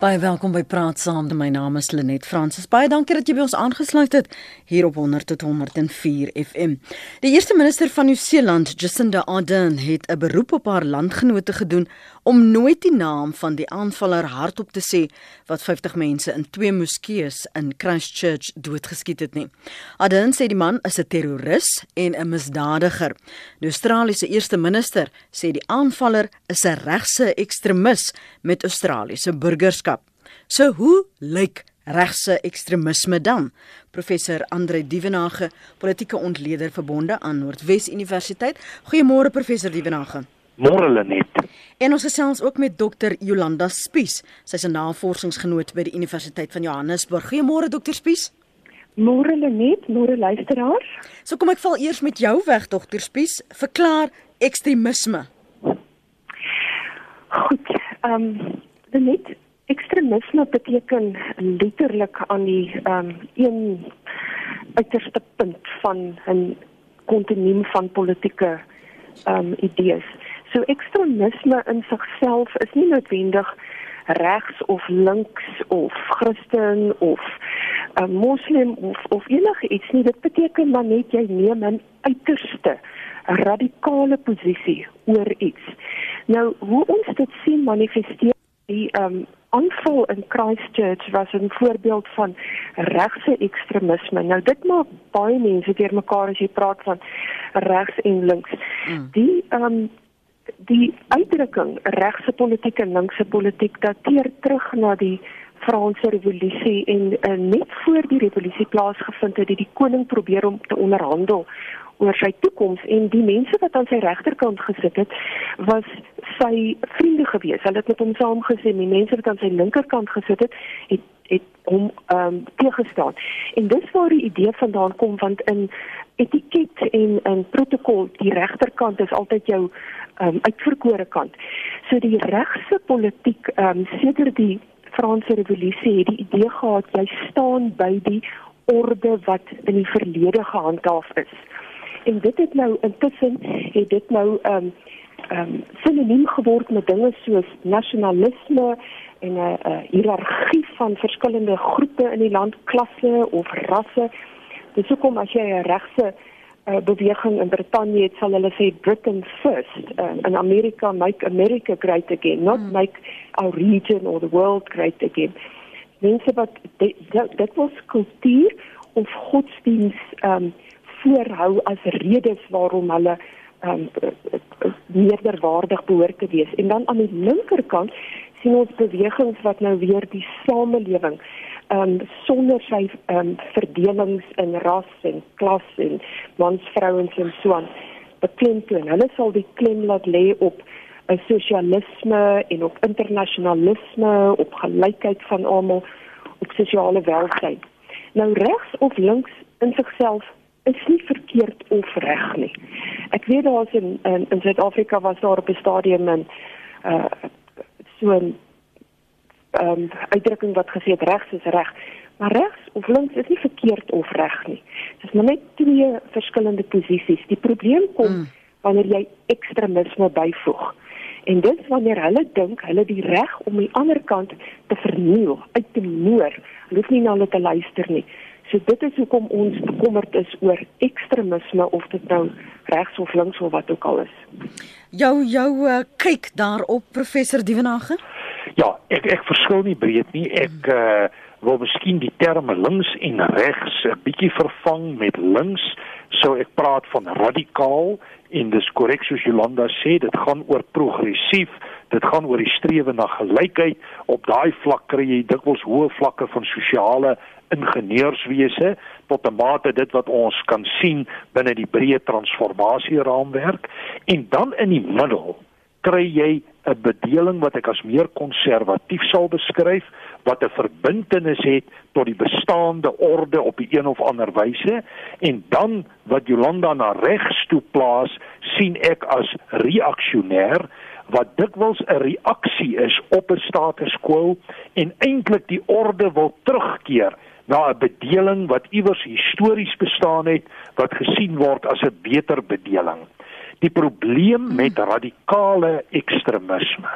Baie welkom by Praat Saam. My naam is Lenet Fransis. Baie dankie dat jy by ons aangesluit het hier op 100 tot 104 FM. Die eerste minister van Nieu-Seeland, Jacinda Ardern, het 'n beroep op haar landgenote gedoen om nooit die naam van die aanvaller hardop te sê wat 50 mense in twee moskeeë in Christchurch doodgeskiet het nie. Ardern sê die man is 'n terroris en 'n misdadiger. Die Australiese eerste minister sê die aanvaller is 'n regse ekstremis met Australiese burgerskap. So hoe lyk regse ekstremisme dan? Professor Andre Dievenage, politieke ontleder verbonde aan Noordwes Universiteit. Goeiemôre professor Dievenage. Môre Lenet. En ons gesels ook met dokter Jolanda Spies. Sy's 'n navorsingsgenoot by die Universiteit van Johannesburg. Goeiemôre dokter Spies. Môre Lenet, môre luisteraars. So kom ek val eers met jou weg dokter Spies. Verklaar ekstremisme. Goed. Ehm um, Lenet, Ekstremisme beteken letterlik aan die ehm um, een uiterste punt van 'n kontinuum van politieke ehm um, idees. So ekstremisme in sigself is nie noodwendig regs of links of Christen of 'n uh, moslim of of enige iets nie. Dit beteken maar net jy neem 'n uiterste radikale posisie oor iets. Nou hoe ons dit sien manifesteer die ehm um, aanval in Christchurch was 'n voorbeeld van regse ekstremisme. Nou dit maak baie mense teer mekaar as jy praat van regs en links. Mm. Die ehm um, die uitdrukking regse politiek en linkse politiek dateer terug na die Franse revolusie en uh, net voor die revolusie plaasgevind het, het die koning probeer om te onderhandel oor sy toekoms en die mense wat aan sy regterkant gesit het was sy vriende gewees. Hulle het met hom saamgesien. Die mense wat aan sy linkerkant gesit het, het het hom ehm um, teëgestaan. En dis waar die idee vandaan kom want in etiket en in protokol die regterkant is altyd jou ehm um, uitverkore kant. So die regse politiek ehm um, sedert die Franse revolusie het die idee gehad jy staan by die orde wat in die verlede gehandhaaf is en dit het nou intussen het dit nou ehm um, um, sinoniem geword met dinge soos nasionalisme en 'n uh, uh, hiërargie van verskillende groepe in die land, klasse of rasse. Dis hoekom as jy 'n regse uh, beweging in Brittanje het, sal hulle sê Britain first. Uh, in Amerika make America great again, not mm. make our region or the world great again. Mense wat dit dit was kultuur of godsdienst ehm um, voorhou as redes waarom hulle ehm um, meerderwaardig behoort te wees. En dan aan die linkerkant sien ons bewegings wat nou weer die samelewing um, sonder sy um, verdelings in ras en klas en mans vrouens en so aan beklemtoon. Hulle sal die klem laat lê op 'n sosialisme en op internasionalisme, op gelykheid van almal, op sosiale welstand. Nou regs of links in sigself is nie verkeerd of reg nie. Ek weet daar's in in, in Suid-Afrika was daar op 'n stadium in uh so 'n ehm um, uitdrukking wat gesê het regs is reg, maar regs of links is nie verkeerd of reg nie. Dit is maar net twee verskillende posisies. Die probleem kom mm. wanneer jy ekstremisme byvoeg. En dit wanneer hulle dink hulle die reg om die ander kant te verniel, uit te moer, hoef nie na hulle te luister nie. So dit is hoekom ons bekommerd is oor ekstremisme of dit nou regs of links of wat ook al is. Jou jou uh, kyk daarop professor Dievenage? Ja, ek ek verskil nie breed nie. Ek uh, wil miskien die terme links en regs 'n bietjie vervang met links. So ek praat van radikaal en dis korrek soos Jolanda sê, dit gaan oor progressief dit gaan oor die strewe na gelykheid. Op daai vlak kry jy dikwels hoë vlakke van sosiale ingenieurswese tot 'n mate dit wat ons kan sien binne die breë transformasie raamwerk en dan in die middel kry jy 'n bedeling wat ek as meer konservatief sal beskryf wat 'n verbintenis het tot die bestaande orde op 'n een of ander wyse. En dan wat Jolanda na regs toe plaas sien ek as reaksionêr wat dikwels 'n reaksie is op 'n status quo en eintlik die orde wil terugkeer na 'n bedeling wat iewers histories bestaan het wat gesien word as 'n beter bedeling. Die probleem met radikale ekstremisme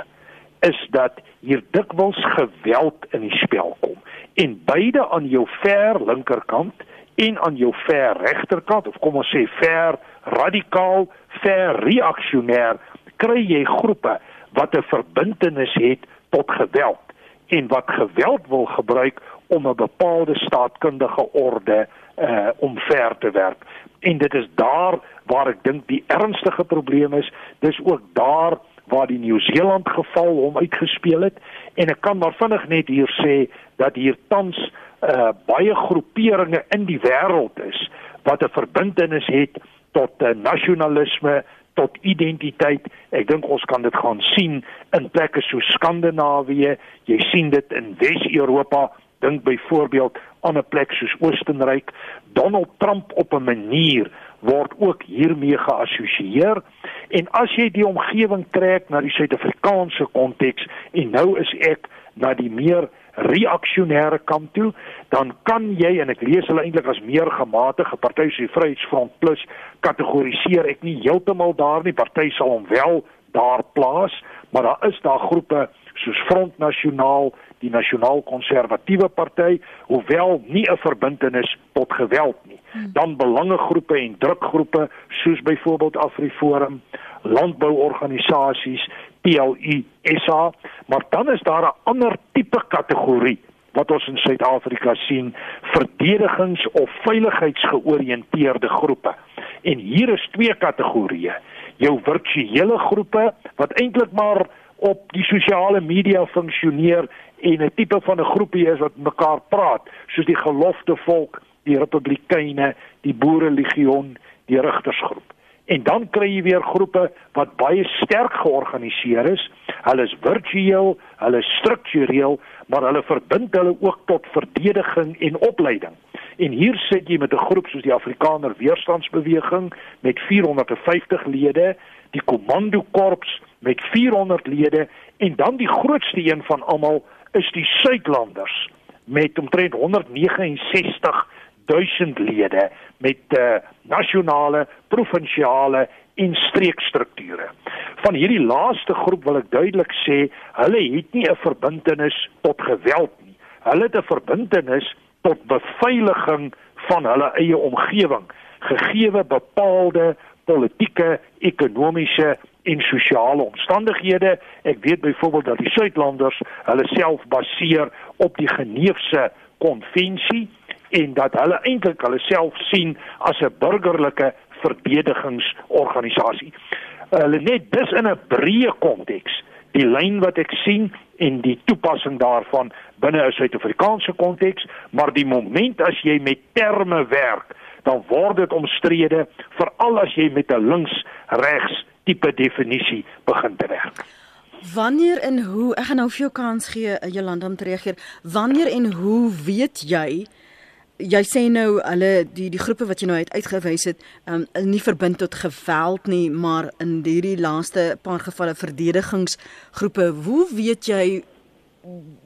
is dat hier dikwels geweld in die spel kom en beide aan jou ver linkerkant en aan jou ver regterkant of kom ons sê ver radikaal ver reaksionêr kry jy groepe wat 'n verbintenis het tot geweld en wat geweld wil gebruik om 'n bepaalde staatkundige orde uh omver te werk. En dit is daar waar ek dink die ernstige probleem is. Dis ook daar waar die Nieu-Seeland geval hom uitgespeel het en ek kan maar vinnig net hier sê dat hier tans uh baie groeperinge in die wêreld is wat 'n verbintenis het tot uh, nasionalisme, tot identiteit. Ek dink ons kan dit gaan sien in plekke so Skandinawië, jy sien dit in Wes-Europa, dink byvoorbeeld aan 'n plek soos Oostenryk. Donald Trump op 'n manier word ook hiermee geassosieer. En as jy die omgewing trek na die Suid-Afrikaanse konteks en nou is ek na die meer reaksionêre kant toe, dan kan jy en ek lees hulle eintlik as meer gematige party se Vryheidsfront plus kategoriseer ek nie heeltemal daar nie party sal hom wel daar plaas maar daar is daar groepe soos Front Nasionaal die Nasionaal Konservatiewe Party hoewel nie 'n verbintenis tot geweld nie hmm. dan belangegroepe en drukgroepe soos byvoorbeeld AfriForum landbouorganisasies PLU SA, maar dan is daar 'n ander tipe kategorie wat ons in Suid-Afrika sien, verdedigings- of veiligheidsgeoriënteerde groepe. En hier is twee kategorieë. Jou virtuele groepe wat eintlik maar op die sosiale media funksioneer en 'n tipe van 'n groepie is wat mekaar praat, soos die gelofte volk, die republikeine, die boere legioen, die rigtersgroep. En dan kry jy weer groepe wat baie sterk georganiseer is. Hulle is virtueel, hulle is struktureel, maar hulle verbind hulle ook tot verdediging en opleiding. En hier sit jy met 'n groep soos die Afrikaner Weerstandsbeweging met 450 lede, die Komando Korps met 400 lede en dan die grootste een van almal is die Suidlanders met omtrent 169 1000 lede met uh, nasionale, provinsiale en streekstrukture. Van hierdie laaste groep wil ek duidelik sê, hulle het nie 'n verbintenis tot geweld nie. Hulle het 'n verbintenis tot beveiliging van hulle eie omgewing, gegee bepaalde politieke, ekonomiese en sosiale omstandighede. Ek weet byvoorbeeld dat die Suidlanders hulle self baseer op die Geneefse konvensie en dat hulle eintlik hulle self sien as 'n burgerlike verdedigingsorganisasie. Hulle net dis in 'n breë konteks die lyn wat ek sien en die toepassing daarvan binne 'n Suid-Afrikaanse konteks, maar die moment as jy met terme werk, dan word dit omstrede veral as jy met 'n links-regs tipe definisie begin te werk. Wanneer en hoe ek gaan nou vir jou kans gee Jolanda om te reageer. Wanneer en hoe weet jy jy sê nou hulle die die groepe wat jy nou uit uitgewys het, um, nie verbind tot geweld nie, maar in hierdie laaste paar gevalle verdedigingsgroepe. Hoe weet jy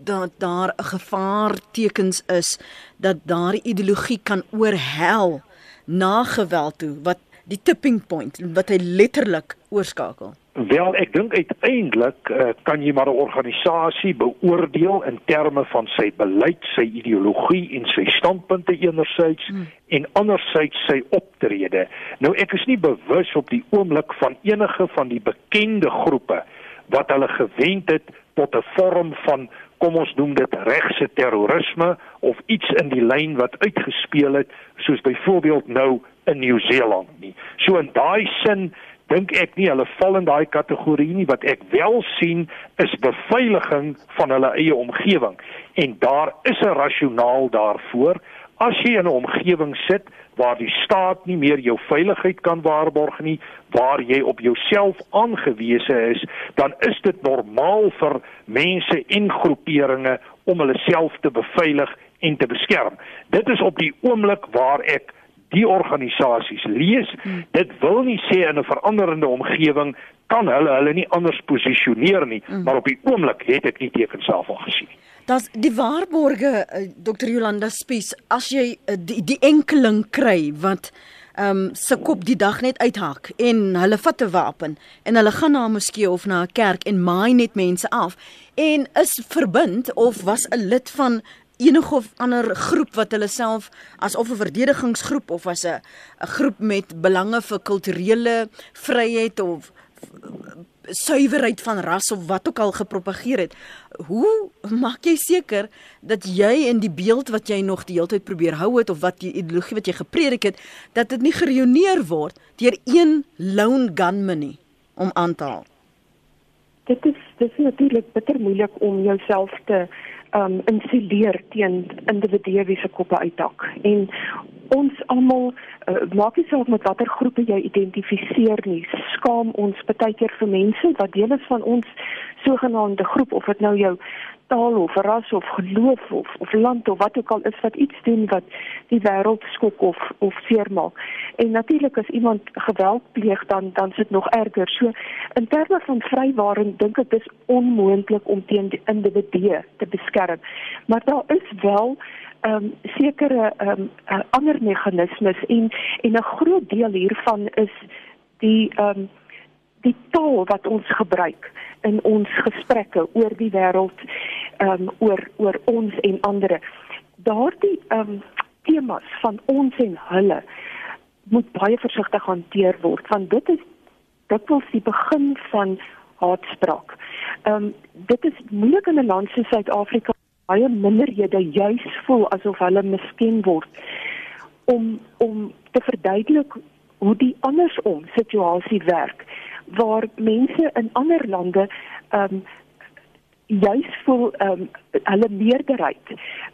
dat daar 'n gevaartekens is dat daardie ideologie kan oorhel na geweld toe wat die tipping point wat hy letterlik oorskakel? Wel, ek dink uiteindelik uh, kan jy maar 'n organisasie beoordeel in terme van sy beleid, sy ideologie en sy standpunte enerzijds hmm. en anderzijds sy optrede. Nou ek is nie bewus op die oomblik van enige van die bekende groepe wat hulle gewend het tot 'n vorm van kom ons noem dit regse terrorisme of iets in die lyn wat uitgespeel het soos byvoorbeeld nou in Nieu-Seeland nie. So in daai sin dink ek nie hulle val in daai kategorie nie. Wat ek wel sien is beveiliging van hulle eie omgewing. En daar is 'n rasionaal daarvoor. As jy in 'n omgewing sit waar die staat nie meer jou veiligheid kan waarborg nie waar jy op jouself aangewese is dan is dit normaal vir mense en groeperinge om hulle self te beveilig en te beskerm. Dit is op die oomblik waar ek die organisasies lees. Hmm. Dit wil nie sê in 'n veranderende omgewing kan hulle hulle nie anders posisioneer nie, hmm. maar op die oomblik het ek nie tekens self al gesien. Das die waarborge eh, Dr. Jolanda Spies, as jy uh, die die enkeling kry wat um se kop die dag net uithak en hulle vat 'n wapen en hulle gaan na 'n moskee of na 'n kerk en maai net mense af en is verbind of was 'n lid van enige of ander groep wat hulle self as of 'n verdedigingsgroep of as 'n 'n groep met belange vir kulturele vryheid of suiwerheid van ras of wat ook al gepropageer het. Hoe maak jy seker dat jy in die beeld wat jy nog die hele tyd probeer hou het of wat die ideologie wat jy gepredik het, dat dit nie gereuneer word deur een lone gunman nie om aan te haal? Dit is dit is natuurlik bitter moeilik om jouself te um insuleer teen individue wie se koppe uitdak. En ons almal uh, maak nie saak met watter groepe jy identifiseer nie. Skaam ons baie keer vir mense wat deel is van ons sogenaamde groep of dit nou jou taal of ras of geloof of of land of wat ook al is wat iets doen wat die wêreld skok of of seermaak. En natuurlik as iemand geweld pleeg dan dan sit nog erger. So in terme van vrywaring dink ek dis onmoontlik om teen die individue te beskerm. Maar daar is wel ehm um, sekere ehm um, uh, ander meganismes en en 'n groot deel hiervan is die ehm um, die taal wat ons gebruik in ons gesprekke oor die wêreld ehm um, oor oor ons en ander. Daardie ehm um, temas van ons en hulle moet baie versigtig hanteer word want dit is dit was die begin van haatspraak. Ehm um, dit is moeilik in 'n land soos Suid-Afrika baie minderhede juis voel asof hulle misken word om om te verduidelik hoe die andersom situasie werk waar mense in ander lande ehm um, juis voel ehm um, hulle meerderheid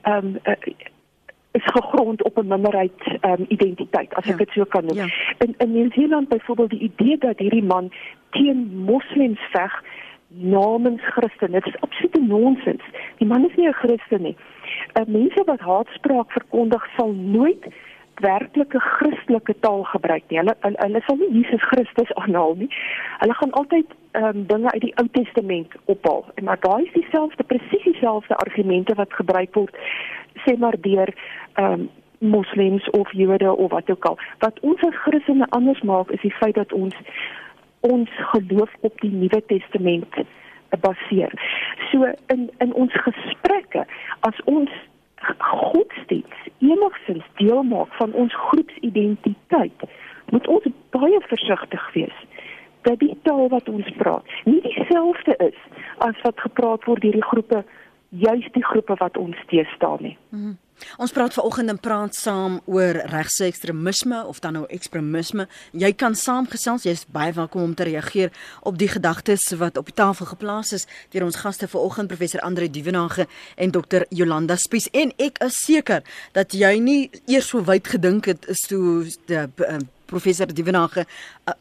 ehm um, uh, is gegrond op 'n minderheid ehm um, identiteit as ek ja. dit so kan noem. Ja. In in Nieu-Seeland byvoorbeeld die idee dat hierdie man teen moslems veg namens Christen, dit is absolute nonsens. Die man is nie 'n Christen nie. Uh, mense wat haatspraak verkondig sal nooit werklike Christelike taal gebruik nie. Hulle hulle, hulle sal nie Jesus Christus aanhaal nie. Hulle gaan altyd ehm um, dinge uit die Ou Testament ophaal. En maar daai is dieselfde presies dieselfde argumente wat gebruik word sê maar deur ehm um, moslems of Jode of wat ook al. Wat ons as Christene anders maak is die feit dat ons ons geloof op die Nuwe Testament baseer. So in in ons gesprekke as ons godsdiens enigstens deel maak van ons groepsidentiteit, moet ons baie versigtig wees dat die taal wat ons praat nie dieselfde is as wat gepraat word deur die groepe juist die groepe wat ons teestaan nie. Mm -hmm. Ons praat vanoggend en praat saam oor regse ekstremisme of dan nou ekstremisme. Jy kan saamgesels, jy's baie welkom om te reageer op die gedagtes wat op die tafel geplaas is deur ons gaste vanoggend professor Andre Duvenage en dokter Jolanda Spies en ek is seker dat jy nie eers so wyd gedink het is toe die uh, professor Duvenage uh,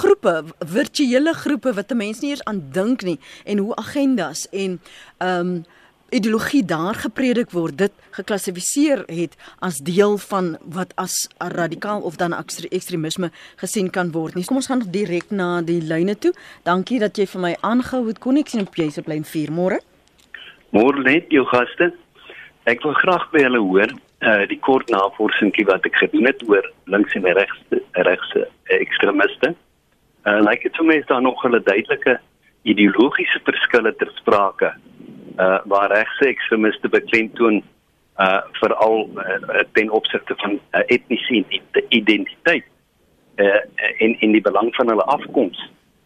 groepe virtuele groepe wat mense nie eers aan dink nie en hoe agendas en ehm um, ideologie daar gepredik word dit geklassifiseer het as deel van wat as radikaal of dan ekstremisme gesien kan word nie. Kom ons gaan direk na die lyne toe. Dankie dat jy vir my aangehou het. Kon ek sien op jy se plein 4 môre? Môre net jou gaste. Ek wil graag by hulle hoor uh die kort navorsingkie wat ek gedoen het oor links en regs regse ekstremiste. Uh like dit vir my is daar nog 'n duidelike ideologiese verskille ter sprake uh waar regse ekstremiste beklemtoon uh veral uh, ten opsigte van uh, etniese identiteit uh in in die belang van hulle afkoms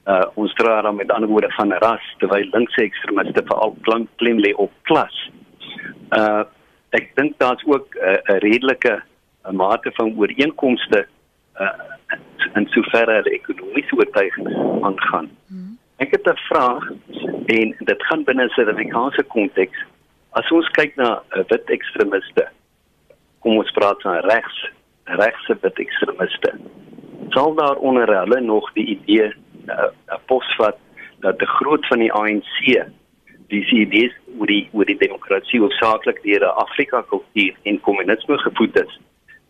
uh ons dra dan met ander woorde van ras terwyl linkse ekstremiste veral klem klem lê op klas uh ek dink daar's ook 'n uh, redelike uh, mate van ooreenkomste uh in soverre hulle ekonomiese oortuigings aangaan. Hmm. Ek het 'n vraag en dit gaan binne 'n Suid-Afrikaanse konteks. As ons kyk na uh, wit ekstremiste, kom ons praat van regs, regse wit ekstremiste. Sal daar onder hulle nog die idee 'n uh, uh, posvat dat die groot van die ANC die idees oor die oor die demokrasie hoofsaaklik deur 'n Afrika kultuur en kommunisme gevoed is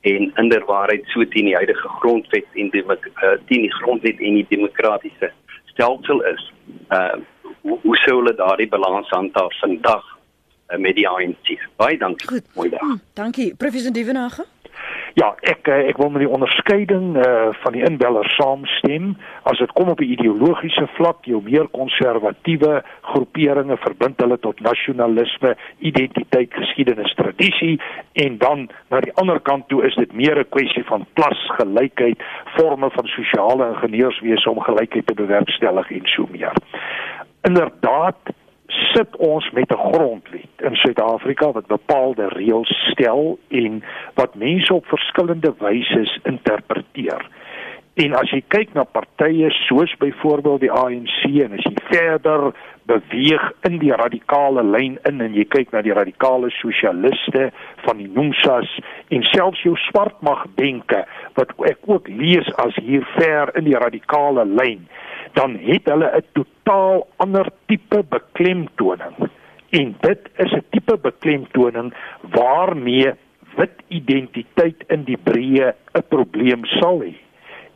en inderwaarheid so teen die huidige grondwet en die uh, teen die grondwet en die demokratiese stelsel is. Uh hoe, hoe sou hulle daardie balans handhaaf vandag uh, met die ANC? Baie dankie. Goed. Mooi dag. Hmm, dankie. Professor Divenage. Ja, ek eh, ek wil met die onderskeiding uh, van die inbeller saamstem. As dit kom op 'n ideologiese vlak, jou meer konservatiewe groeperinge verbind hulle tot nasionalisme, identiteit, geskiedenis, tradisie en dan na die ander kant toe is dit meer 'n kwessie van klasgelykheid, forme van sosiale ingenieurswese om gelykheid te bewerkstellig en so meer. Inderdaad, sit ons met 'n grondwet in Suid-Afrika wat bepaalde reëls stel en wat mense op verskillende wyse interpreteer. En as jy kyk na partye soos byvoorbeeld die ANC en as jy verder beweeg in die radikale lyn in en jy kyk na die radikale sosialiste van die NUMSAS en selfs jou swartmag denke wat ek ook lees as hier ver in die radikale lyn dan het hulle 'n totaal ander tipe beklemtoning. En dit is 'n tipe beklemtoning waarmee wit identiteit in die breë 'n probleem sal hê.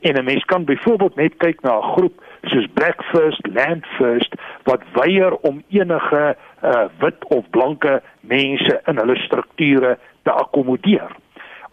En 'n mens kan byvoorbeeld net kyk na 'n groep soos Black First, Land First wat weier om enige uh, wit of blanke mense in hulle strukture te akkommodeer.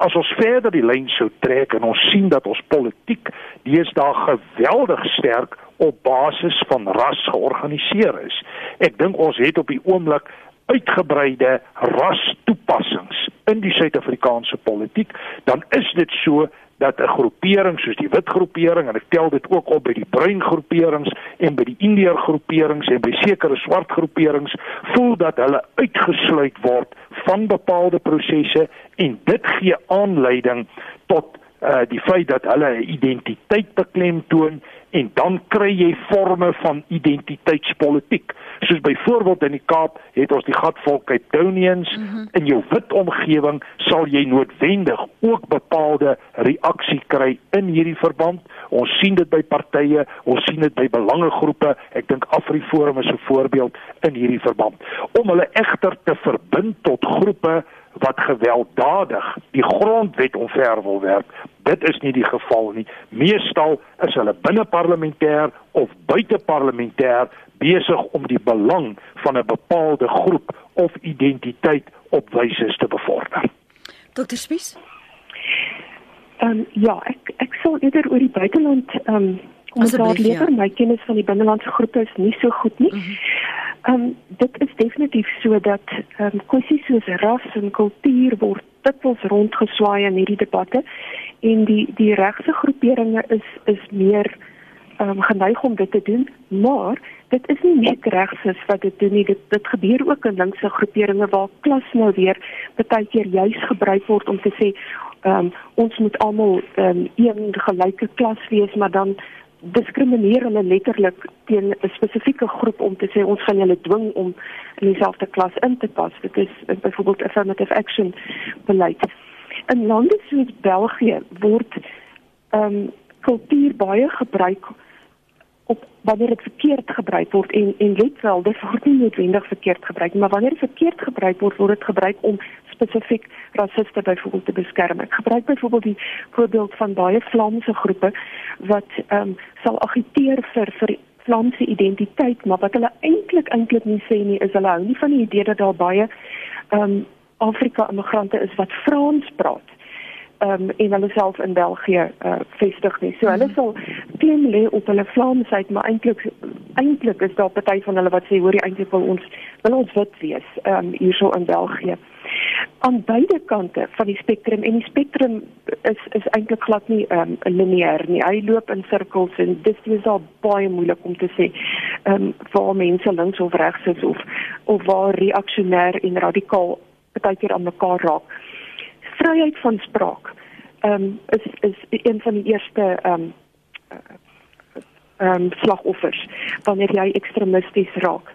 As ons verder die lyn sou trek en ons sien dat ons politiek deesdae geweldig sterk op basis van ras georganiseer is. Ek dink ons het op die oomblik uitgebreide rastoepassings in die Suid-Afrikaanse politiek, dan is dit so dat 'n groepering soos die wit groepering en ek tel dit ook op by die bruin groeperings en by die indiër groeperings en by sekere swart groeperings voel dat hulle uitgesluit word van bepaalde prosesse en dit gee aanleiding tot uh, die feit dat hulle 'n identiteit beklemtoon en dan kry jy forme van identiteitspolitiek. Soos byvoorbeeld in die Kaap het ons die gatvolk Caetonians mm -hmm. in jou wit omgewing sal jy noodwendig ook bepaalde reaksie kry in hierdie verband. Ons sien dit by partye, ons sien dit by belangegroepe. Ek dink AfriForum is 'n voorbeeld in hierdie verband. Om hulle egter te verbind tot groepe wat gewelddadig die grondwet omver wil werk. Dit is nie die geval nie. Meestal is hulle binneparlementêr of buiteparlementêr besig om die belang van 'n bepaalde groep of identiteit op wyse te bevorder. Dr. Spies? Ehm um, ja, ek ek sal eerder oor die buiteland ehm um, kom daar liewer ja. my kennis van die binnelandse groepe is nie so goed nie. Mm -hmm. Ehm um, dit is definitief so dat ehm um, kwessies soos ras en kultuur word dikwels rondgeswaai in hierdie debatte en die die regse groeperinge is is meer ehm um, geneig om dit te doen, maar dit is nie net regses wat dit doen nie. Dit dit gebeur ook in linkse groeperinge waar klas nou weer baie keer juis gebruik word om te sê ehm um, ons moet almal ehm um, een gelyke klas wees, maar dan diskrimineer hulle letterlik teen 'n spesifieke groep om te sê ons gaan julle dwing om in dieselfde klas in te pas. Dit is byvoorbeeld affirmative action beleid. In lande soos België word ehm um, kultuur baie gebruik op wanneer dit verkeerd gebruik word en en let wel dit word nie noodwendig verkeerd gebruik maar wanneer dit verkeerd gebruik word word dit gebruik om spesifiek rasiste byvoorbeeld te beskerm. Ek gebruik byvoorbeeld die voorbeeld van baie Vlaamse groepe wat ehm um, sal agiteer vir vir Vlaamse identiteit, maar wat hulle eintlik eintlik nie sê nie is hulle hou nie van die idee dat daar baie ehm um, Afrika immigrante is wat Frans praat um, en hulle self in België uh, vestig nie. So hulle sal klem lê op hulle Vlaamsheid, maar eintlik eintlik is daar party van hulle wat sê hoor jy eintlik wil ons wil ons wit wees um, hierso in België. Aan beide kante van die spektrum en die spektrum is is eintlik glad nie um, lineêr nie. Hy loop in sirkels en dit is al baie moeilik om te sê ehm um, waar mense links of regs is of of waar reaksionêr en radikaal baie keer aan mekaar raak vryheid van spraak ehm um, is is een van die eerste ehm um, ehm um, slagoffers wanneer jy ekstremisties raak.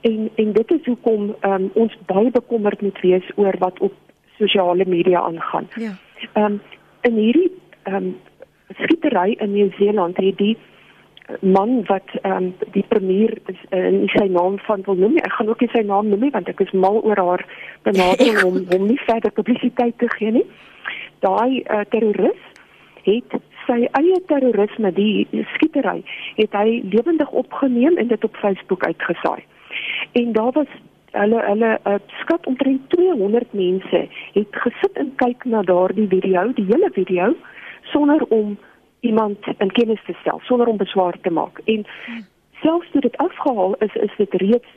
En en dit is hoekom ehm um, ons baie bekommerd moet wees oor wat op sosiale media aangaan. Ja. Ehm um, in hierdie ehm um, skietery in Nieu-Seeland het die man wat ehm um, die premier is uh, nie sy naam van wil noem nie. Ek gaan ook nie sy naam noem nie want ek is mal oor haar benadering om hom nie verder publisiteit te gee nie. Daai uh, terroris het sy eie terrorisme, die skietery, het hy lewendig opgeneem en dit op Facebook uitgesaai. En daar was hulle hulle uh, skat omtrent 200 mense het gesit en kyk na daardie video, die hele video sonder om iemand in kennis te stel, sonder om beswaar te maak. En selfs toe dit afgehaal is, is dit reeds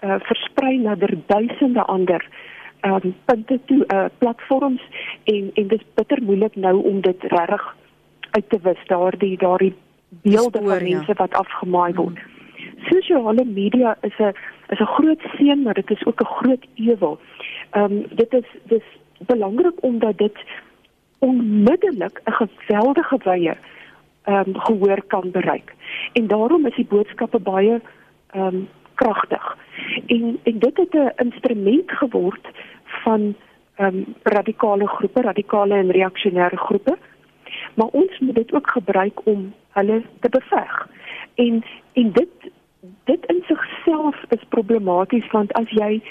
uh, versprei na duisende ander um, punte toe uh, platforms en en dit is bitter moeilik nou om dit reg uit te wis daardie daardie beelde Spoor, van mense ja. wat afgemaai word. Hmm sosiale media is 'n is 'n groot seën, maar dit is ook 'n groot ewel. Ehm um, dit is dis belangrik omdat dit onmiddellik 'n geweldige wye ehm um, gehoor kan bereik. En daarom is die boodskappe baie ehm um, kragtig. En en dit het 'n instrument geword van ehm um, radikale groepe, radikale en reaksionêre groepe. Maar ons moet dit ook gebruik om hulle te beveg. En en dit dit in sigself is problematies want as jy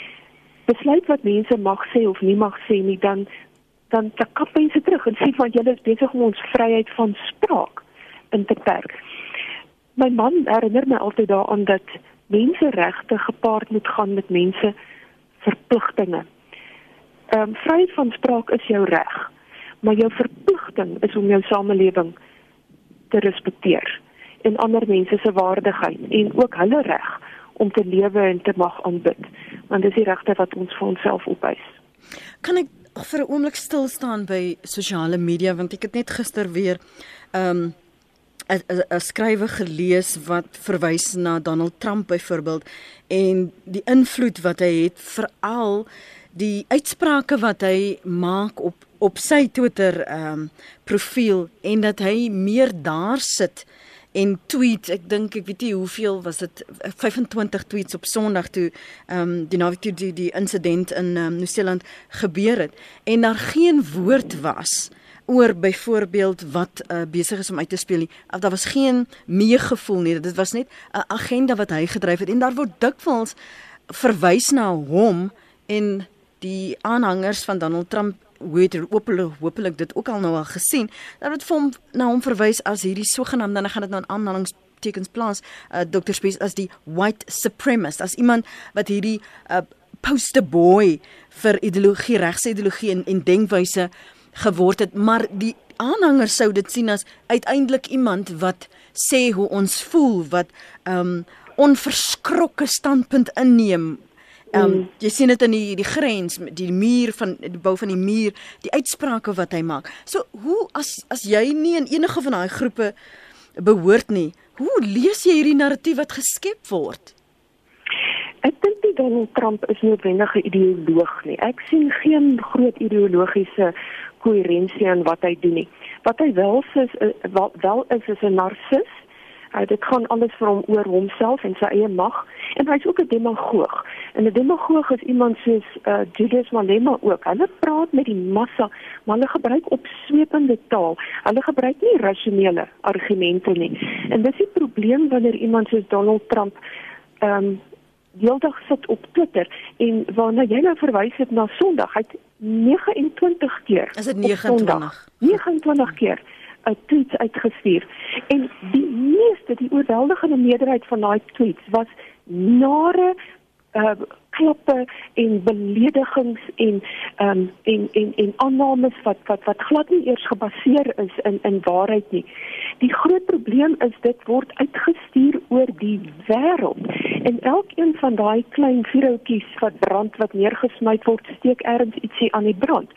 besluit wat mense mag sê of nie mag sê nie dan dan kap mense terug en sê van julle is besig om ons vryheid van spraak in te perk. My man herinner my altyd daaraan dat menseregte gepaard moet gaan met mense verpligtinge. Ehm um, vryheid van spraak is jou reg, maar jou verpligting is om jou samelewing te respekteer en ander mense se waardigheid en ook hulle reg om te lewe en te mag aanbid. Want dis die regte wat ons vir onsself opeis. Kan ek vir 'n oomblik stil staan by sosiale media want ek het net gister weer um 'n 'n skrywe gelees wat verwys na Donald Trump byvoorbeeld en die invloed wat hy het veral die uitsprake wat hy maak op op sy Twitter um profiel en dat hy meer daar sit en tweet ek dink ek weet nie hoeveel was dit 25 tweets op Sondag toe ehm um, die naweek toe die, die insident in um, Nieu-Seeland gebeur het en daar geen woord was oor byvoorbeeld wat uh, besig is om uit te speel nie. Daar was geen meegevoel nie. Dit was net 'n agenda wat hy gedryf het en daar word dikwels verwys na hom en die aanhangers van Donald Trump weet hopelik hopelik dit ook al nou al gesien dat dit vir hom na hom verwys as hierdie sogenaamde dan gaan dit nou in aanhalingstekens plaas uh, Dr. Spies as die white supremacist as iemand wat hierdie uh, poster boy vir ideologie regse ideologie en, en denkwyse geword het maar die aanhangers sou dit sien as uiteindelik iemand wat sê hoe ons voel wat um onverskrokke standpunt inneem Ehm um, jy sien dit in die die grens die muur van die bou van die muur, die uitsprake wat hy maak. So hoe as as jy nie in enige van daai groepe behoort nie, hoe lees jy hierdie narratief wat geskep word? Ek dink nie Donald Trump is noodwendig 'n ideoloog nie. Ek sien geen groot ideologiese koherensie in wat hy doen nie. Wat hy wel is, is wel is is 'n narcis Uh, dit gaan alles vir hom oor homself en sy eie mag en hy's ook 'n demagoog. En 'n demagoog is iemand soos uh, Julius Malema ook. Hulle praat met die massa, maar hulle gebruik opswepende taal. Hulle gebruik nie rasionele argumente nie. En dis die probleem wanneer iemand soos Donald Trump ehm um, heeldag sit op Twitter en waarna jy nou verwys het na Sondag, hy het 29 keer. Is dit 29? 29 keer 'n tweet uitgestuur. En die meeste, die oorweldigende meerderheid van daai tweets was nare uh klappe en beledigings en um en en en aannames wat wat wat glad nie eers gebaseer is in in waarheid nie. Die groot probleem is dit word uitgestuur oor die wêreld. En elkeen van daai klein vuurhoutjies wat brand wat neergesmy word, steek ergens ietsie aan die brand.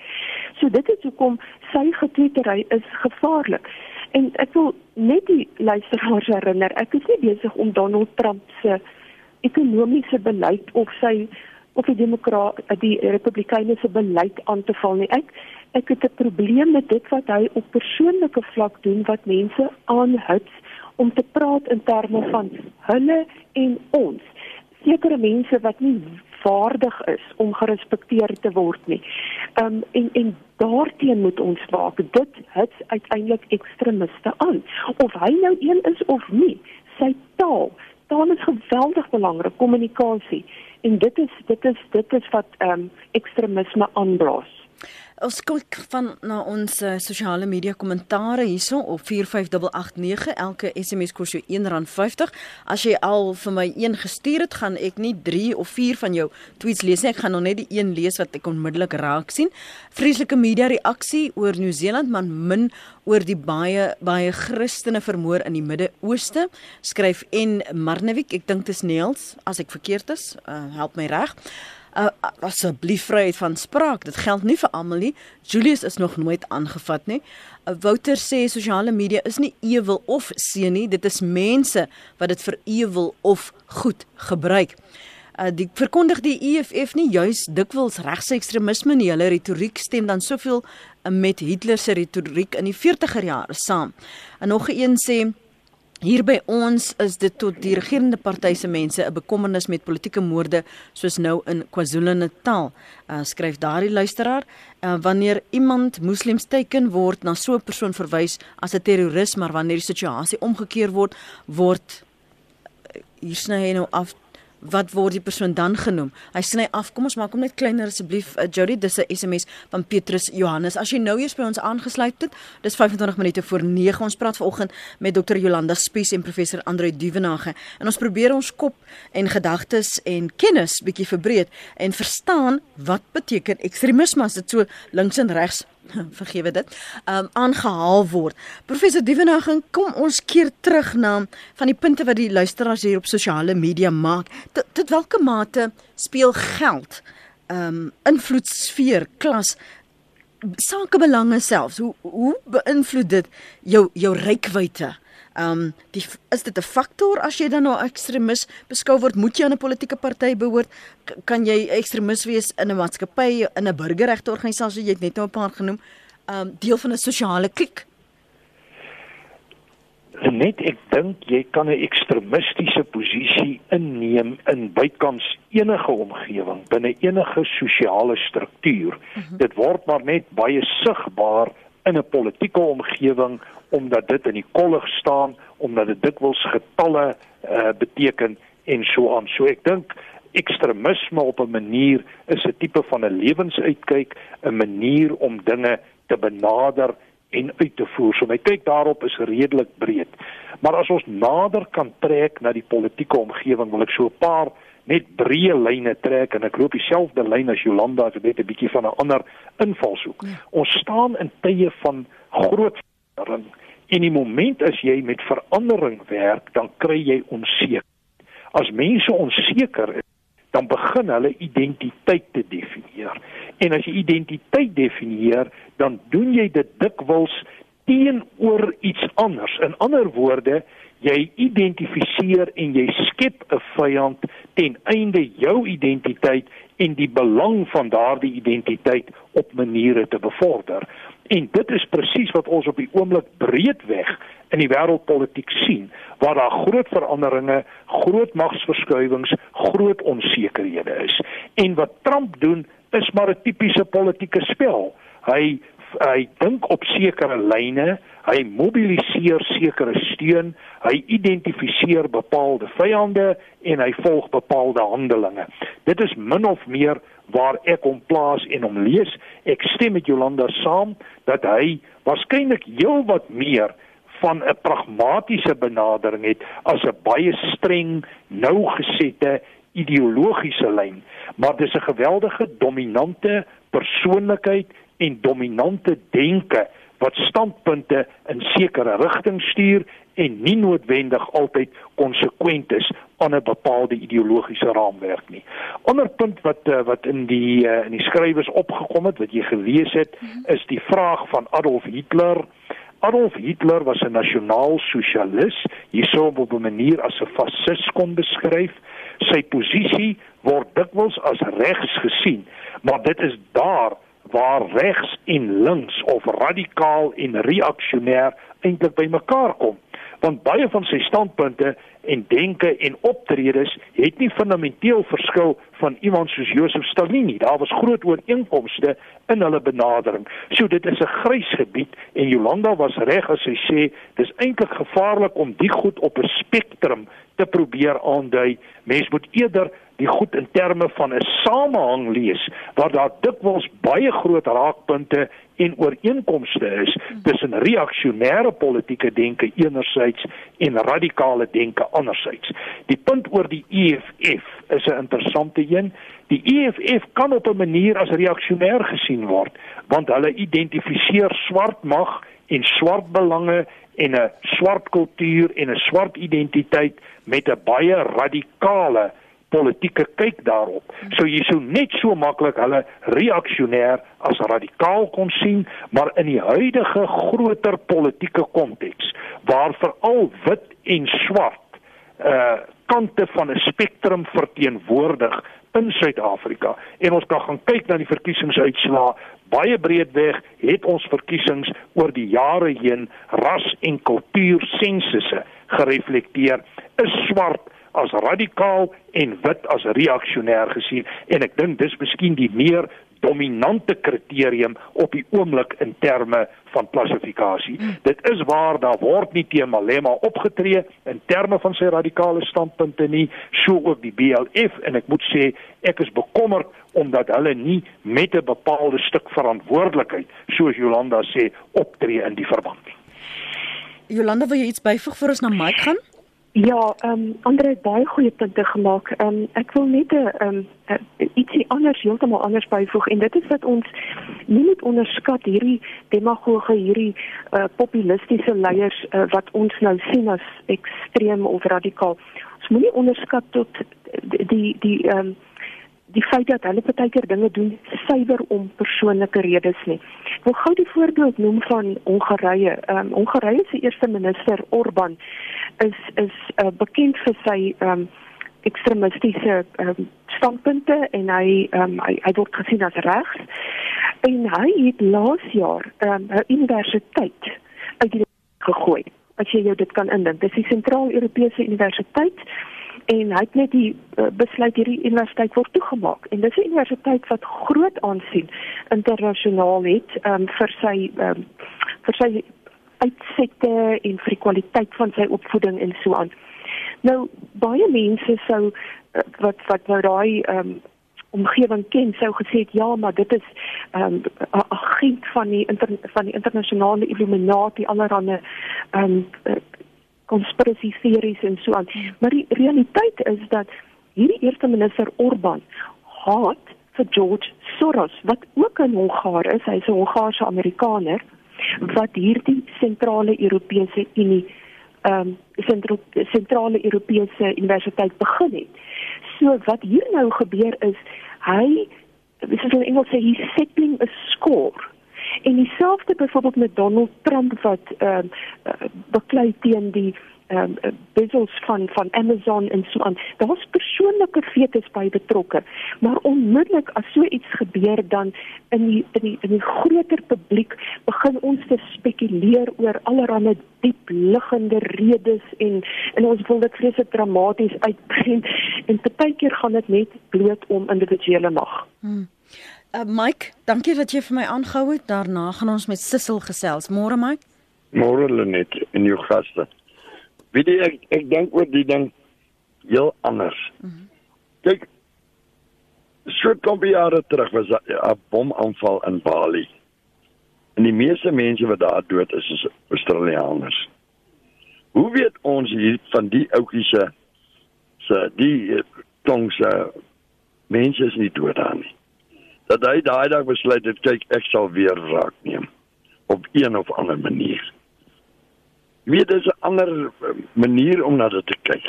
So dit is hoekom sy getweetery is gevaarlik. En ek wil net die luisteraars herinner, ek is nie besig om Donald Trump se ekonomiese beleid of sy of die demokraat die republikeine se beleid aan te val nie. Ek ek het 'n probleem met dit wat hy op persoonlike vlak doen wat mense aanhits om te praat in terme van hulle en ons. Sekere mense wat nie waardig is om gerespekteer te word nie. Um en en daarteen moet ons waak. Dit hits uiteindelik ekstremiste aan. Of hy nou een is of nie, sy taal taal is geweldig belangrik, kommunikasie. En dit is dit is dit is wat ehm um, ekstremisme aanblaas. Ons kyk van na ons uh, sosiale media kommentare hierso op 45889. Elke SMS kos jou R1.50. As jy al vir my een gestuur het, gaan ek nie 3 of 4 van jou tweets lees nie. Ek gaan nog net die een lees wat ek onmiddellik raak sien. Vreeslike media reaksie oor Nieu-Seeland, man min oor die baie baie Christene vermoor in die Midde-Ooste. Skryf en Marnewik, ek dink dit is Niels, as ek verkeerd is, uh, help my reg uh, asseblief vryheid van spraak. Dit geld nie vir almal nie. Julius is nog nooit aangevat nie. Uh, Wouter sê sosiale media is nie ewel of seën nie. Dit is mense wat dit vir ewel of goed gebruik. Uh, die verkondig die EFF nie juis dikwels regse ekstremisme nie. Hulle retoriek stem dan soveel met Hitler se retoriek in die 40er jare saam. En nog een sê Hier by ons is dit tot die regerende party se mense 'n bekommernis met politieke moorde soos nou in KwaZulu-Natal. Uh, skryf daardie luisteraar, uh, wanneer iemand moslems teken word na so 'n persoon verwys as 'n terroris, maar wanneer die situasie omgekeer word, word uh, hier sny hy nou af wat word die persoon dan genoem? Hy sny af. Kom ons maak hom net kleiner asseblief. Uh, Jody, dis 'n SMS van Petrus Johannes. As jy nou eers by ons aangesluit het, dis 25 minute voor 9. Ons praat vanoggend met Dr. Jolanda Spies en professor Andre Duvenage. En ons probeer ons kop en gedagtes en kennis bietjie verbreek en verstaan wat beteken ekstremisme as dit so links en regs vergewe dit, um aangehaal word. Professor Dievenaghen, kom ons keer terug na van die punte wat die luisteraars hier op sosiale media maak. Tot, tot watter mate speel geld um invloedsfeer, klas sakebelange selfs? Hoe hoe beïnvloed dit jou jou rykwyte? Ehm um, die is dit 'n faktor as jy dan nou ekstremis beskou word, moet jy aan 'n politieke party behoort? K kan jy ekstremis wees in 'n maatskappy, in 'n burgerregte organisasie, jy het net nou 'n paar genoem, ehm um, deel van 'n sosiale klik? Net ek dink jy kan 'n ekstremistiese posisie inneem in bykans enige omgewing, binne enige sosiale struktuur. Uh mhm. -huh. Dit word maar net baie sigbaar in 'n politieke omgewing omdat dit in die kollig staan, omdat dit dikwels getalle uh, beteken en so aan. So ek dink ekstremisme op 'n manier is 'n tipe van 'n lewensuitkyk, 'n manier om dinge te benader en uit te voer. So my kyk daarop is redelik breed. Maar as ons nader kan trek na die politieke omgewing, wil ek so 'n paar net breë lyne trek en ek loop dieselfde lyn as Jolanda as dit 'n bietjie van 'n ander invalshoek. Ja. Ons staan in tye van groot verandering. In die oomblik as jy met verandering werk, dan kry jy onsekerheid. As mense onseker is, dan begin hulle identiteit te definieer. En as jy identiteit definieer, dan doen jy dit dikwels teenoor iets anders. In ander woorde, jy identifiseer en jy skep 'n vyand ten einde jou identiteit en die belang van daardie identiteit op maniere te bevorder. En dit is presies wat ons op die oomblik breedweg in die wêreldpolitiek sien, waar daar groot veranderinge, groot magsverskuiwings, groot onsekerhede is. En wat Trump doen, is maar 'n tipiese politieke spel. Hy hy dink op sekere lyne, hy mobiliseer sekere steun, hy identifiseer bepaalde vyande en hy volg bepaalde handelinge. Dit is min of meer waar ek hom plaas en hom lees. Ek stem met Jolanda saam dat hy waarskynlik heelwat meer van 'n pragmatiese benadering het as 'n baie streng, nou gesette ideologiese lyn, maar dis 'n geweldige dominante persoonlikheid en dominante denke wat standpunte in sekere rigtings stuur en nie noodwendig altyd konsekwent is aan 'n bepaalde ideologiese raamwerk nie. Ander punt wat eh, wat in die eh, in die skrywers opgekom het wat jy gelees het, is die vraag van Adolf Hitler. Adolf Hitler was 'n nasionaal sosialis, hierso op 'n manier as 'n fasis kon beskryf. Sy posisie word dikwels as regs gesien, maar dit is daar waar regs en links of radikaal en reaksionêr eintlik bymekaar kom want baie van sy standpunte en denke en optredes het nie fundamenteel verskil van iemand soos Josef Stalin nie. Daar was groot ooreenkomste in hulle benadering. So dit is 'n grys gebied en Jolanda was reg as sy sê dis eintlik gevaarlik om die goed op 'n spektrum te probeer aandui. Mens moet eerder die goed in terme van 'n samehang lees waar daar dikwels baie groot raakpunte en ooreenkomste is tussen reaksionêre politieke denke enerzijds en radikale denke anderzijds. Die punt oor die EFF is 'n interessante een. Die EFF kan op 'n manier as reaksionêr gesien word want hulle identifiseer swart mag en swart belange en 'n swart kultuur en 'n swart identiteit met 'n baie radikale politieke kyk daarop. So jy sou net so maklik hulle reaksionêr as radikaal kon sien, maar in die huidige groter politieke konteks waar veral wit en swart uh kante van 'n spektrum verteenwoordig in Suid-Afrika. En ons kan gaan kyk na die verkiesingsuitslae. Baie breedweg het ons verkiesings oor die jare heen ras en kultuur sensusse gereflekteer. Is swart as radikaal en wit as reaksionêr gesien en ek dink dis miskien die meer dominante kriterium op die oomblik in terme van klassifikasie. Hmm. Dit is waar daar word nie teen Malema opgetree in terme van sy radikale standpunte nie, so ook die BLF en ek moet sê ek is bekommerd omdat hulle nie met 'n bepaalde stuk verantwoordelikheid soos Jolanda sê optree in die verband nie. Jolanda, wil jy iets byvoeg vir ons na Mike gaan? Ja, ehm um, Andre het baie goeie punte gemaak. Ehm um, ek wil net 'n ehm um, ietsie anders heeltemal anders byvoeg en dit is dat ons nie moet onderskat hierdie demagoge, hierdie uh, populistiese leiers uh, wat ons nou sien as ekstreem of radikaal. Ons moenie onderskat tot die die ehm um, die feit dat hulle baie keer dinge doen suiwer om persoonlike redes nie. Ek wil gou die voorbeeld noem van Hongarye. Ehm um, Hongarye se eerste minister Orban is is uh, bekend vir sy um, ekstremistiese um, standpunte en hy um, hy hy word gesien as regs en hy het laas jaar 'n um, universiteit uit die gegooi. As jy jou dit kan indink, dis die Sentraal-Europese Universiteit en hy het net die uh, besluit hierdie universiteit word toegemaak en dis 'n universiteit wat groot aansien internasionaal het um, vir sy um, vir sy uitsette en vir die kwaliteit van sy opvoeding en so aan. Nou baie mense sou uh, wat wat nou daai um, omgewing ken sou gesê het ja maar dit is 'n um, agent van die inter, van die internasionale Illuminati allerhande um, konspirasie teorieë en so aan. Maar die realiteit is dat hierdie eerste minister Orban haat vir George Soros wat ook 'n Hongaar is, hy's 'n Hongaarse Amerikaner wat hierdie sentrale Europese Unie ehm um, sentrale Europese universiteit begin het. So wat hier nou gebeur is hy dis in Engels sê hy settling a score En dieselfde byvoorbeeld met Donald Trump wat ehm uh, beklei teen die ehm uh, bezels van van Amazon en so aan. Daar was persoonlike fetes by betrokke, maar onmiddellik as so iets gebeur dan in die in die in die groter publiek begin ons te spekuleer oor allerlei diep liggende redes en en ons wil dit vreeslik dramaties uitbrei en partykeer gaan dit net bloot om individuele mag. Hmm. Uh, Mike, dankie dat jy vir my aangehou het. Daarna gaan ons met Sissel gesels. Môre Mike. Môre Lenet en jou gaste. Weet jy ek ek dink oor die ding heel anders. Mm -hmm. Kyk. So kom by jare terug was 'n bomaanval in Bali. En die meeste mense wat daar dood is is Australiërs. Hoe weet ons hier van die ouetjies se se die tongse mense is nie dood daar nie dat hy daai dag besluit het kyk ek sal weer raak neem op een of ander manier. Weet dis 'n ander eh, manier om na dit te kyk.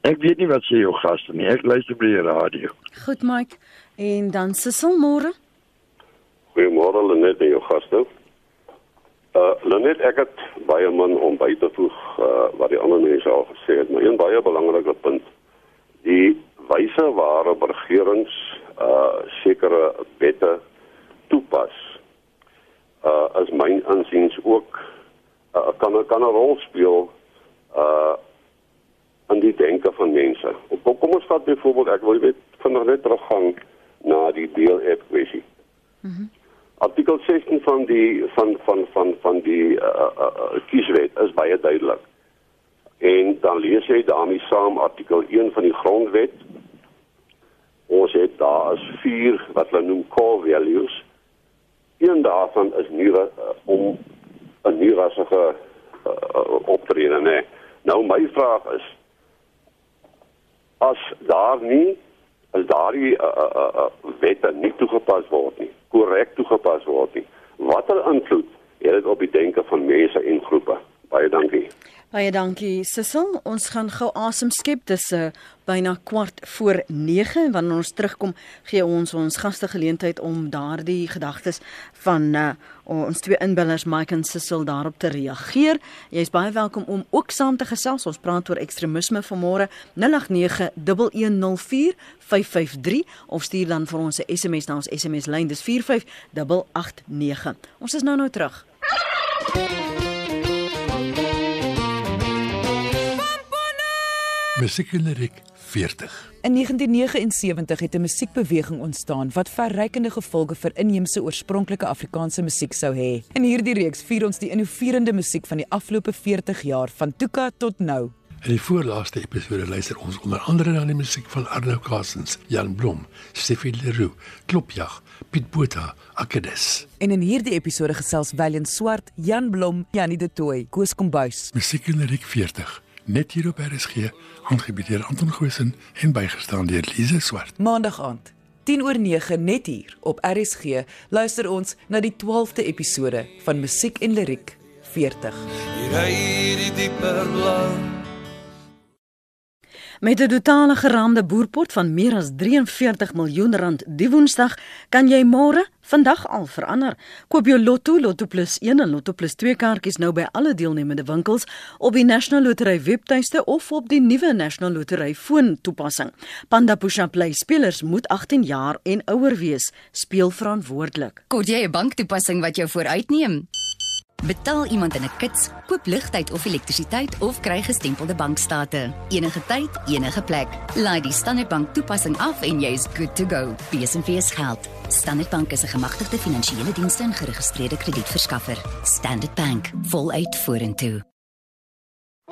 Ek weet nie wat sê jou gaste nie. Ek luister by die radio. Goed Mike. En dan Sissel môre. Goeiemôre Lenet en jou gaste. Uh Lenet ek het baie min om by te voeg uh, wat die ander mense al gesê het, maar een baie belangrike punt. Die wyse waarop regerings uh sekere wette toepas uh as myn aansiens ook uh, kan kan 'n rol speel uh in die denke van mense. Kom kom ons vat byvoorbeeld ek wil weet vinnig net teruggaan na die BLF kwessie. Mhm. Mm Artikel 16 van die van van van van die uh, uh, kieswet is baie duidelik. En dan lees jy daarmee saam artikel 1 van die grondwet ons het daar is vier wat hulle noem core values. Een daarvan is nie uh, om 'n nuwe rassige uh, optrede nee. Nou my vraag is as daar nie as daardie uh, uh, uh, wette nie toegepas word nie, korrek toegepas word nie, watter invloed het dit op die denke van mense en groepe? Baie dankie. Baie dankie Sissel. Ons gaan gou asem skep. Dis 'n uh, byna kwart voor 9 en wanneer ons terugkom, gee ons ons gaste geleentheid om daardie gedagtes van uh, ons twee inbellers Mike en Sissel daarop te reageer. Jy's baie welkom om ook saam te gesels. Ons praat oor ekstremisme vanmôre 0891104553 of stuur dan vir ons 'n SMS na ons SMS lyn. Dis 45889. Ons is nou nou terug. Musiekliriek 40. In 1979 het 'n musiekbeweging ontstaan wat verrykende gevolge vir inheemse oorspronklike Afrikaanse musiek sou hê. In hierdie reeks vier ons die innoverende musiek van die afgelope 40 jaar van Tuka tot nou. In die voorlaaste episode luister ons onder andere na die musiek van Arno Karsens, Jan Blom, Steffi Leroux, Klopjag, Piet Botha, Akedes. En in hierdie episode gesels Willem Swart, Jan Blom, Janie de Tooy, Koos Kombuis. Musiekliriek 40 net hier op RSG, aangebied deur Anton Goosen en bygestaan deur Lize Swart. Maandag aand, 10 oor 9 net hier op RSG, luister ons na die 12de episode van Musiek en Liriek 40. Hier ry die dieper blou Met 'n totale geraamde boerpot van meer as 43 miljoen rand die Woensdag, kan jy môre vandag al verander. Koop jou Lotto, Lotto Plus 1 en Lotto Plus 2 kaartjies nou by alle deelnemende winkels op die National Lottery webtuiste of op die nuwe National Lottery foon toepassing. Panda Push and Play spelers moet 18 jaar en ouer wees. Speel verantwoordelik. Kort jy 'n banktoepassing wat jou vooruitneem? Betaal iemand in 'n kits, koop ligtyd of elektrisiteit of kry gestempelde bankstate. Enige tyd, enige plek. Laai die Standard Bank toepassing af en jy's good to go. BSNVS geld. Standard Bank is 'n gemagtigde finansiële dienste en geregistreerde kredietverskaffer. Standard Bank, voluit vorentoe.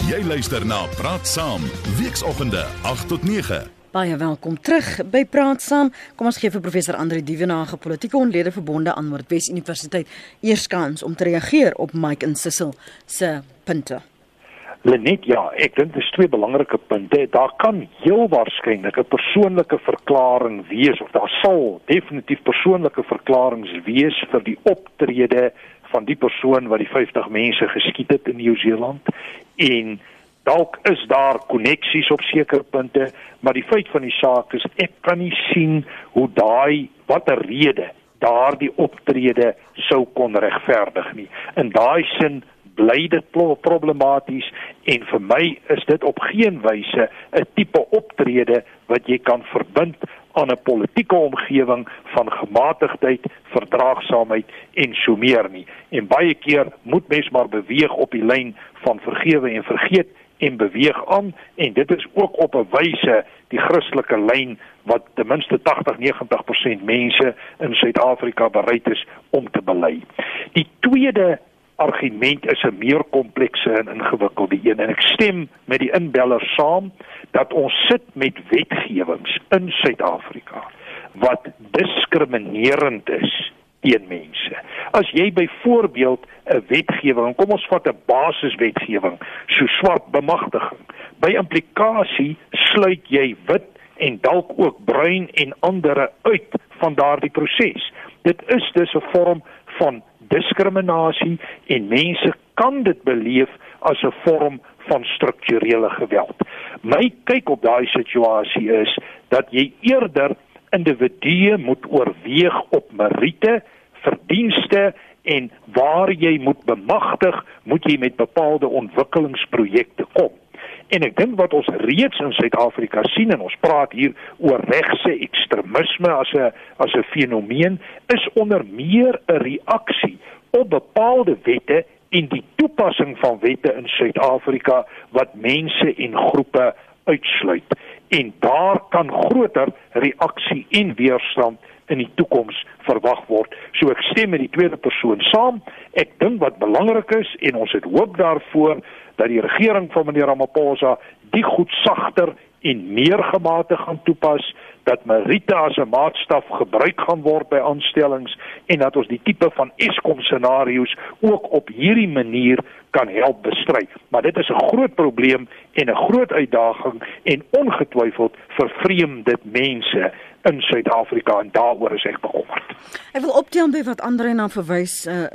Jy luister na Praat Saam, weekoggende 8 tot 9. Baie welkom terug by Praat Saam. Kom ons gee vir professor Andre Dievenage, politieke onlede verbonde aan Noordwes Universiteit, eers kans om te reageer op Mike en Sissel se punte. Lenet, ja, ek dink dis twee belangrike punte. Daar kan heel waarskynlik 'n persoonlike verklaring wees of daar sal definitief persoonlike verklaringe wees vir die optrede van die persoon wat die 50 mense geskiet het in Nieu-Seeland en dalk is daar koneksies op sekere punte, maar die feit van die saak is ek kan nie sien hoe daai watter rede daardie optrede sou kon regverdig nie. In daai sin bly dit problematies en vir my is dit op geen wyse 'n tipe optrede wat jy kan verbind aan 'n politieke omgewing van gematigdheid, verdraagsaamheid en so meer nie. En baie keer moet mens maar beweeg op die lyn van vergewe en vergeet en beweeg aan en dit is ook op 'n wyse die Christelike lyn wat ten minste 80-90% mense in Suid-Afrika bereid is om te bely. Die tweede argument is 'n meer komplekse en ingewikkelde een en ek stem met die inbeller saam dat ons sit met wetgewings in Suid-Afrika wat diskriminerend is teen mense. As jy byvoorbeeld 'n wetgewing, kom ons vat 'n basiswetgewing, so swart bemagtiging. By implikasie sluit jy wit en dalk ook bruin en ander uit van daardie proses. Dit is dus 'n vorm van diskriminasie en mense kan dit beleef as 'n vorm van strukturele geweld. My kyk op daai situasie is dat jy eerder individue moet oorweeg op meriete, verdienste en waar jy moet bemagtig, moet jy met bepaalde ontwikkelingsprojekte kom. En ek dink wat ons reeds in Suid-Afrika sien en ons praat hier oor regse ekstremisme as 'n as 'n fenomeen is onder meer 'n reaksie op bepaalde wette en die toepassing van wette in Suid-Afrika wat mense en groepe uitsluit. En daar kan groter reaksie en weerstand in die toekoms verwag word. So ek stem met die tweede persoon saam. Ek dink wat belangrik is en ons het hoop daarvoor dat die regering van meneer Ramaphosa die goed sagter en meer gematig gaan toepas dat Merite as 'n maatstaf gebruik gaan word by aanstellings en dat ons die tipe van Eskom scenario's ook op hierdie manier kan help bestry. Maar dit is 'n groot probleem en 'n groot uitdaging en ongetwyfeld vervreem dit mense in Suid-Afrika en daaroor is ek bekommerd. Ek wil optel by wat Andre na verwys uh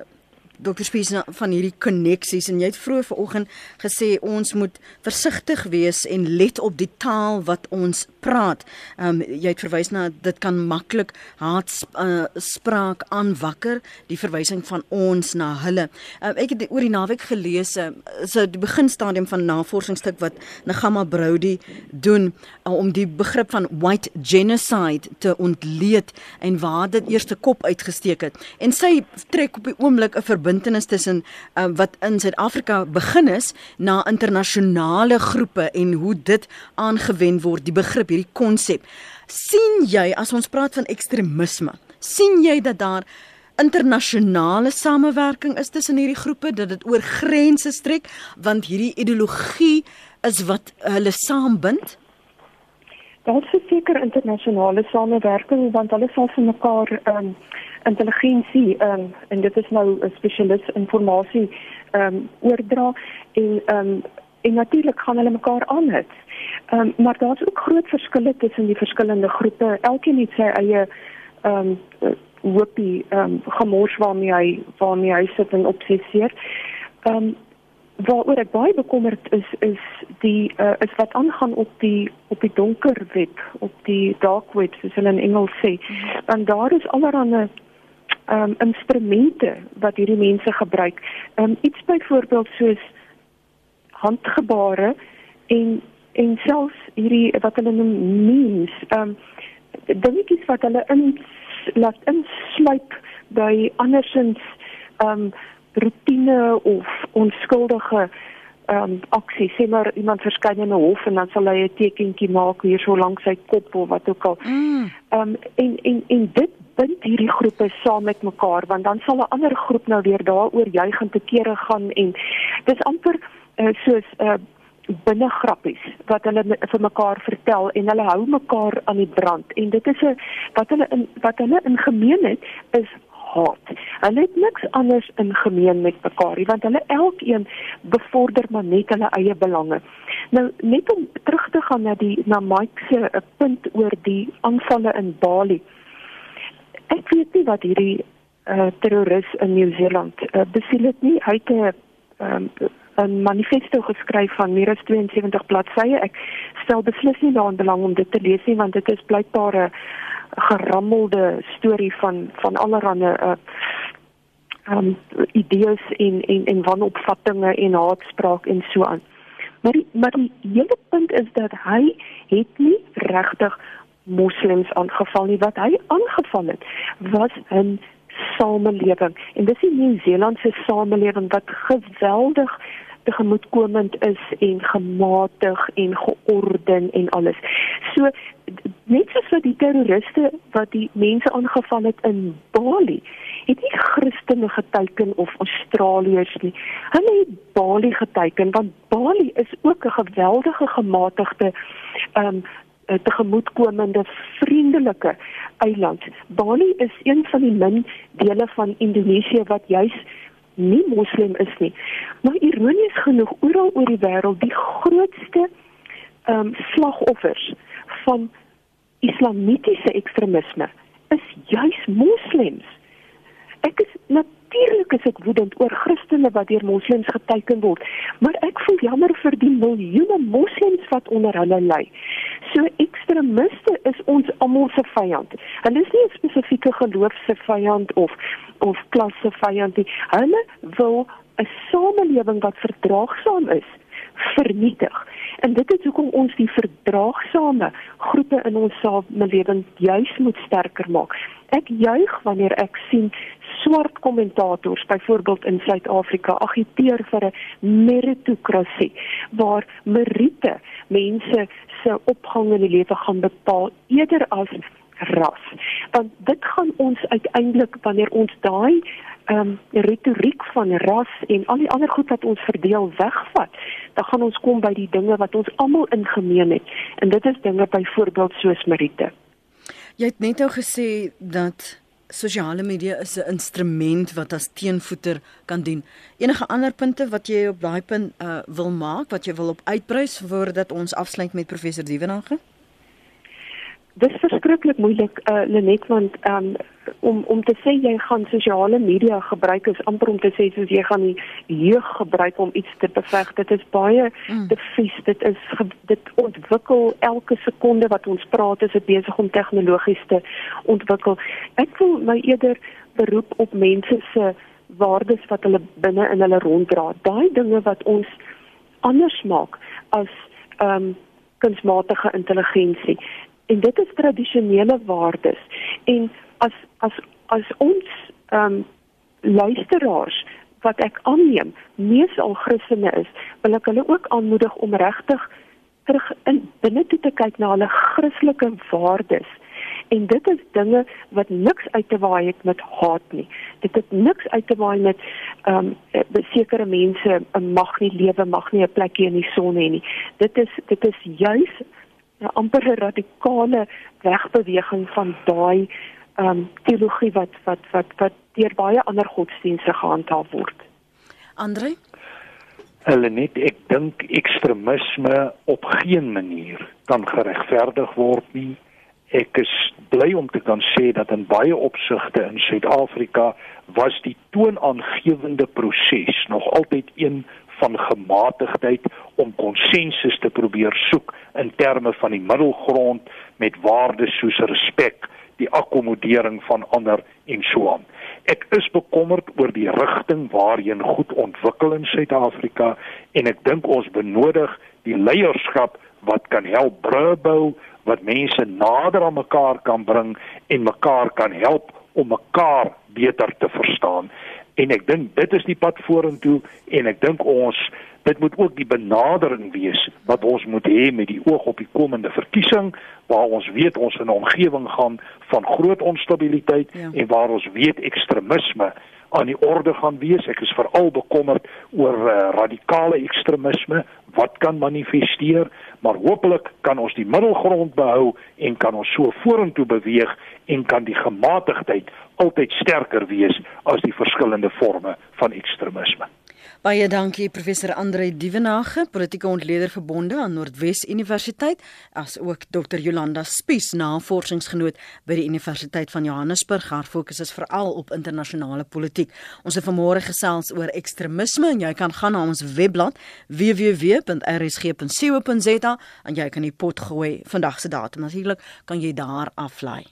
Dr. Spies van hierdie koneksies en jy het vroeër vanoggend gesê ons moet versigtig wees en let op die taal wat ons praat. Ehm um, jy het verwys na dit kan maklik haat uh, spraak aanwakker, die verwysing van ons na hulle. Um, ek het oor die naweek gelees uh, so die beginstadium van navorsingsstuk wat Nagama Brody doen uh, om die begrip van white genocide te ontleed en waar dit eerste kop uitgesteek het. En sy trek op die oomblik 'n verbintenis tussen uh, wat in Suid-Afrika begin is na internasionale groepe en hoe dit aangewend word die begrip hierdie konsep. sien jy as ons praat van ekstremisme sien jy dat daar internasionale samewerking is tussen hierdie groepe dat dit oor grense strek want hierdie ideologie is wat hulle saambind? Daar is seker internasionale samewerking want hulle sal vir mekaar ehm um, intelligensie ehm um, en dit is nou 'n spesialis informasie ehm um, oordra en ehm um, en natuurlik gaan hulle mekaar aanhit. Ehm um, maar daar's ook groot verskille tussen die verskillende groepe. Elkeen het sy eie ehm um, hoopie ehm um, gemors waarmee hy waarmee hy sit en obsesseer. Ehm um, waaroor ek baie bekommerd is is die uh, is wat aangaan op die op die donker web, op die dark web soos hulle in Engels sê. Want daar is allerlei ehm um, instrumente wat hierdie mense gebruik. Um, iets byvoorbeeld soos handgebare en en selfs hierdie wat hulle noem memes ehm um, dingetjies wat hulle in laat insluip by andersins ehm um, rutine of onskuldige ehm um, aksie sê maar iemand verskyn in 'n hof en dan sal hy 'n tekentjie maak hier so lank sy kop of wat ook al. Ehm mm. um, en en en dit bind hierdie groepe saam met mekaar want dan sal 'n ander groep nou weer daaroor juigend te kere gaan en dis amper uh, soos 'n uh, binne grappies wat hulle vir mekaar vertel en hulle hou mekaar aan die brand en dit is 'n wat hulle in wat hulle in gemeen het is haat. Hulle het niks anders in gemeen met mekaar nie want hulle elkeen bevorder maar net hulle eie belange. Nou net om terug te gaan na die na Mike se eh, punt oor die aanvalle in Bali. Ek weet nie wat hierdie uh, terroris in Nieu-Seeland uh, besiel het nie. Hy het 'n um, 'n manifesto geskryf van meer as 72 bladsye. Ek stel beslis nie daaraan belang om dit te lees nie want dit is blykbaar 'n gerammelde storie van van allerlei uh um idees en en en wanopvattinge en haatspraak en so aan. Maar die, maar die hele punt is dat hy het nie regtig moslems aangeval nie wat hy aangeval het was 'n samelewing en dis die Nieu-Seelandse samelewing wat geweldig tegemoetkomend is en gematig en georden en alles. So net soos wat die terroriste wat die mense aangeval het in Bali, het nie Christene geteken of Australiërs nie. Hulle het Bali geteken want Bali is ook 'n geweldige gematigde ehm um, tegemoetkomende vriendelike eiland. Bali is een van die min dele van Indonesië wat juis nie moslim is nie. Maar ironies genoeg oral oor die wêreld die grootste ehm um, slagoffers van islamitiese ekstremisme is juis moslems. Ek is natuurlik is ek woedend oor Christene wat deur moslems geteken word, maar ek voel jammer vir die miljoene moslems wat onder hulle ly. So ekstremiste is ons almal se vyand. Hulle is nie 'n spesifieke geloofse vyand of of klasse vyand nie. Hulle wil 'n samelewing wat verdraagsaam is vernietig. En dit is hoekom ons die verdraagsame groepe in ons samelewing juis moet sterker maak. Ek juig wanneer ek sien swart kommentators byvoorbeeld in Suid-Afrika agiteer vir 'n meritokrasie waar meriete mense se opgang in die lewe gaan bepaal eerder as ras. Want dit gaan ons uiteindelik wanneer ons daai ehm um, retoriek van ras en al die ander goed wat ons verdeel wegvat, dan gaan ons kom by die dinge wat ons almal in gemeen het. En dit is dinge byvoorbeeld soos meriete. Jy het net nou gesê dat sosiale media is 'n instrument wat as teenvoeter kan dien. Enige ander punte wat jy op daai punt uh, wil maak, wat jy wil op uitbrys voordat ons afsluit met professor Dievenage? Dis verskriklik moeilik uh, Lenet want um, om om te sê jy gaan sosiale media gebruik is amper om te sê soos jy gaan die jeug gebruik om iets te beveg. Dit is baie mm. te vies. Dit is dit ontwikkel elke sekonde wat ons praat is dit besig om tegnologies te ontwikkel. Ek wil my eerder beroep op mense se waardes wat hulle binne in hulle ronddra. Daai dinge wat ons anders maak as ehm um, kunsmatige intelligensie. En dit is tradisionele waardes. En as as as ons ehm um, luisteraars wat ek aanneem mees al Christene is, wil ek hulle ook aanmoedig om regtig terug in binne toe te kyk na hulle Christelike waardes. En dit is dinge wat niks uit te waai het met haat nie. Dit het niks uit te waai met ehm um, sekere mense mag nie lewe, mag nie 'n plekjie in die son hê nie. Dit is dit is juis 'n amper radikale wegbeweging van daai um teologie wat wat wat wat deur baie ander godsdienste gehandhaaf word. Andre Hulle net ek dink ekstremisme op geen manier kan geregverdig word nie. Ek is bly om te kan sê dat in baie opsigte in Suid-Afrika was die toonaangewende proses nog altyd een van gematigdheid om konsensus te probeer soek in terme van die middelgrond met waardes soos respek, die akkommodering van ander en so aan. Ek is bekommerd oor die rigting waarheen goed ontwikkel in Suid-Afrika en ek dink ons benodig die leierskap wat kan help brûe bou, wat mense nader aan mekaar kan bring en mekaar kan help om mekaar beter te verstaan. En ek dink dit is die pad vorentoe en ek dink ons dit moet ook die benadering wees wat ons moet hê met die oog op die komende verkiesing waar ons weet ons in 'n omgewing gaan van groot onstabiliteit ja. en waar ons weet ekstremisme aan die orde gaan wees. Ek is veral bekommerd oor uh, radikale ekstremisme wat kan manifesteer, maar hopelik kan ons die middelgrond behou en kan ons so vorentoe beweeg en kan die gematigdheid altyd sterker wees as die verskillende forme van ekstremisme. Baie dankie professor Andre Dievenage, politieke ontleder verbonde aan Noordwes Universiteit, as ook Dr Jolanda Spies, navorsingsgenoot by die Universiteit van Johannesburg. Haar fokus is veral op internasionale politiek. Ons het vanmôre gesels oor ekstremisme en jy kan gaan na ons webblad www.rsg.co.za en jy kan die pot gooi vandag se datum. Natuurlik kan jy daar aflaai.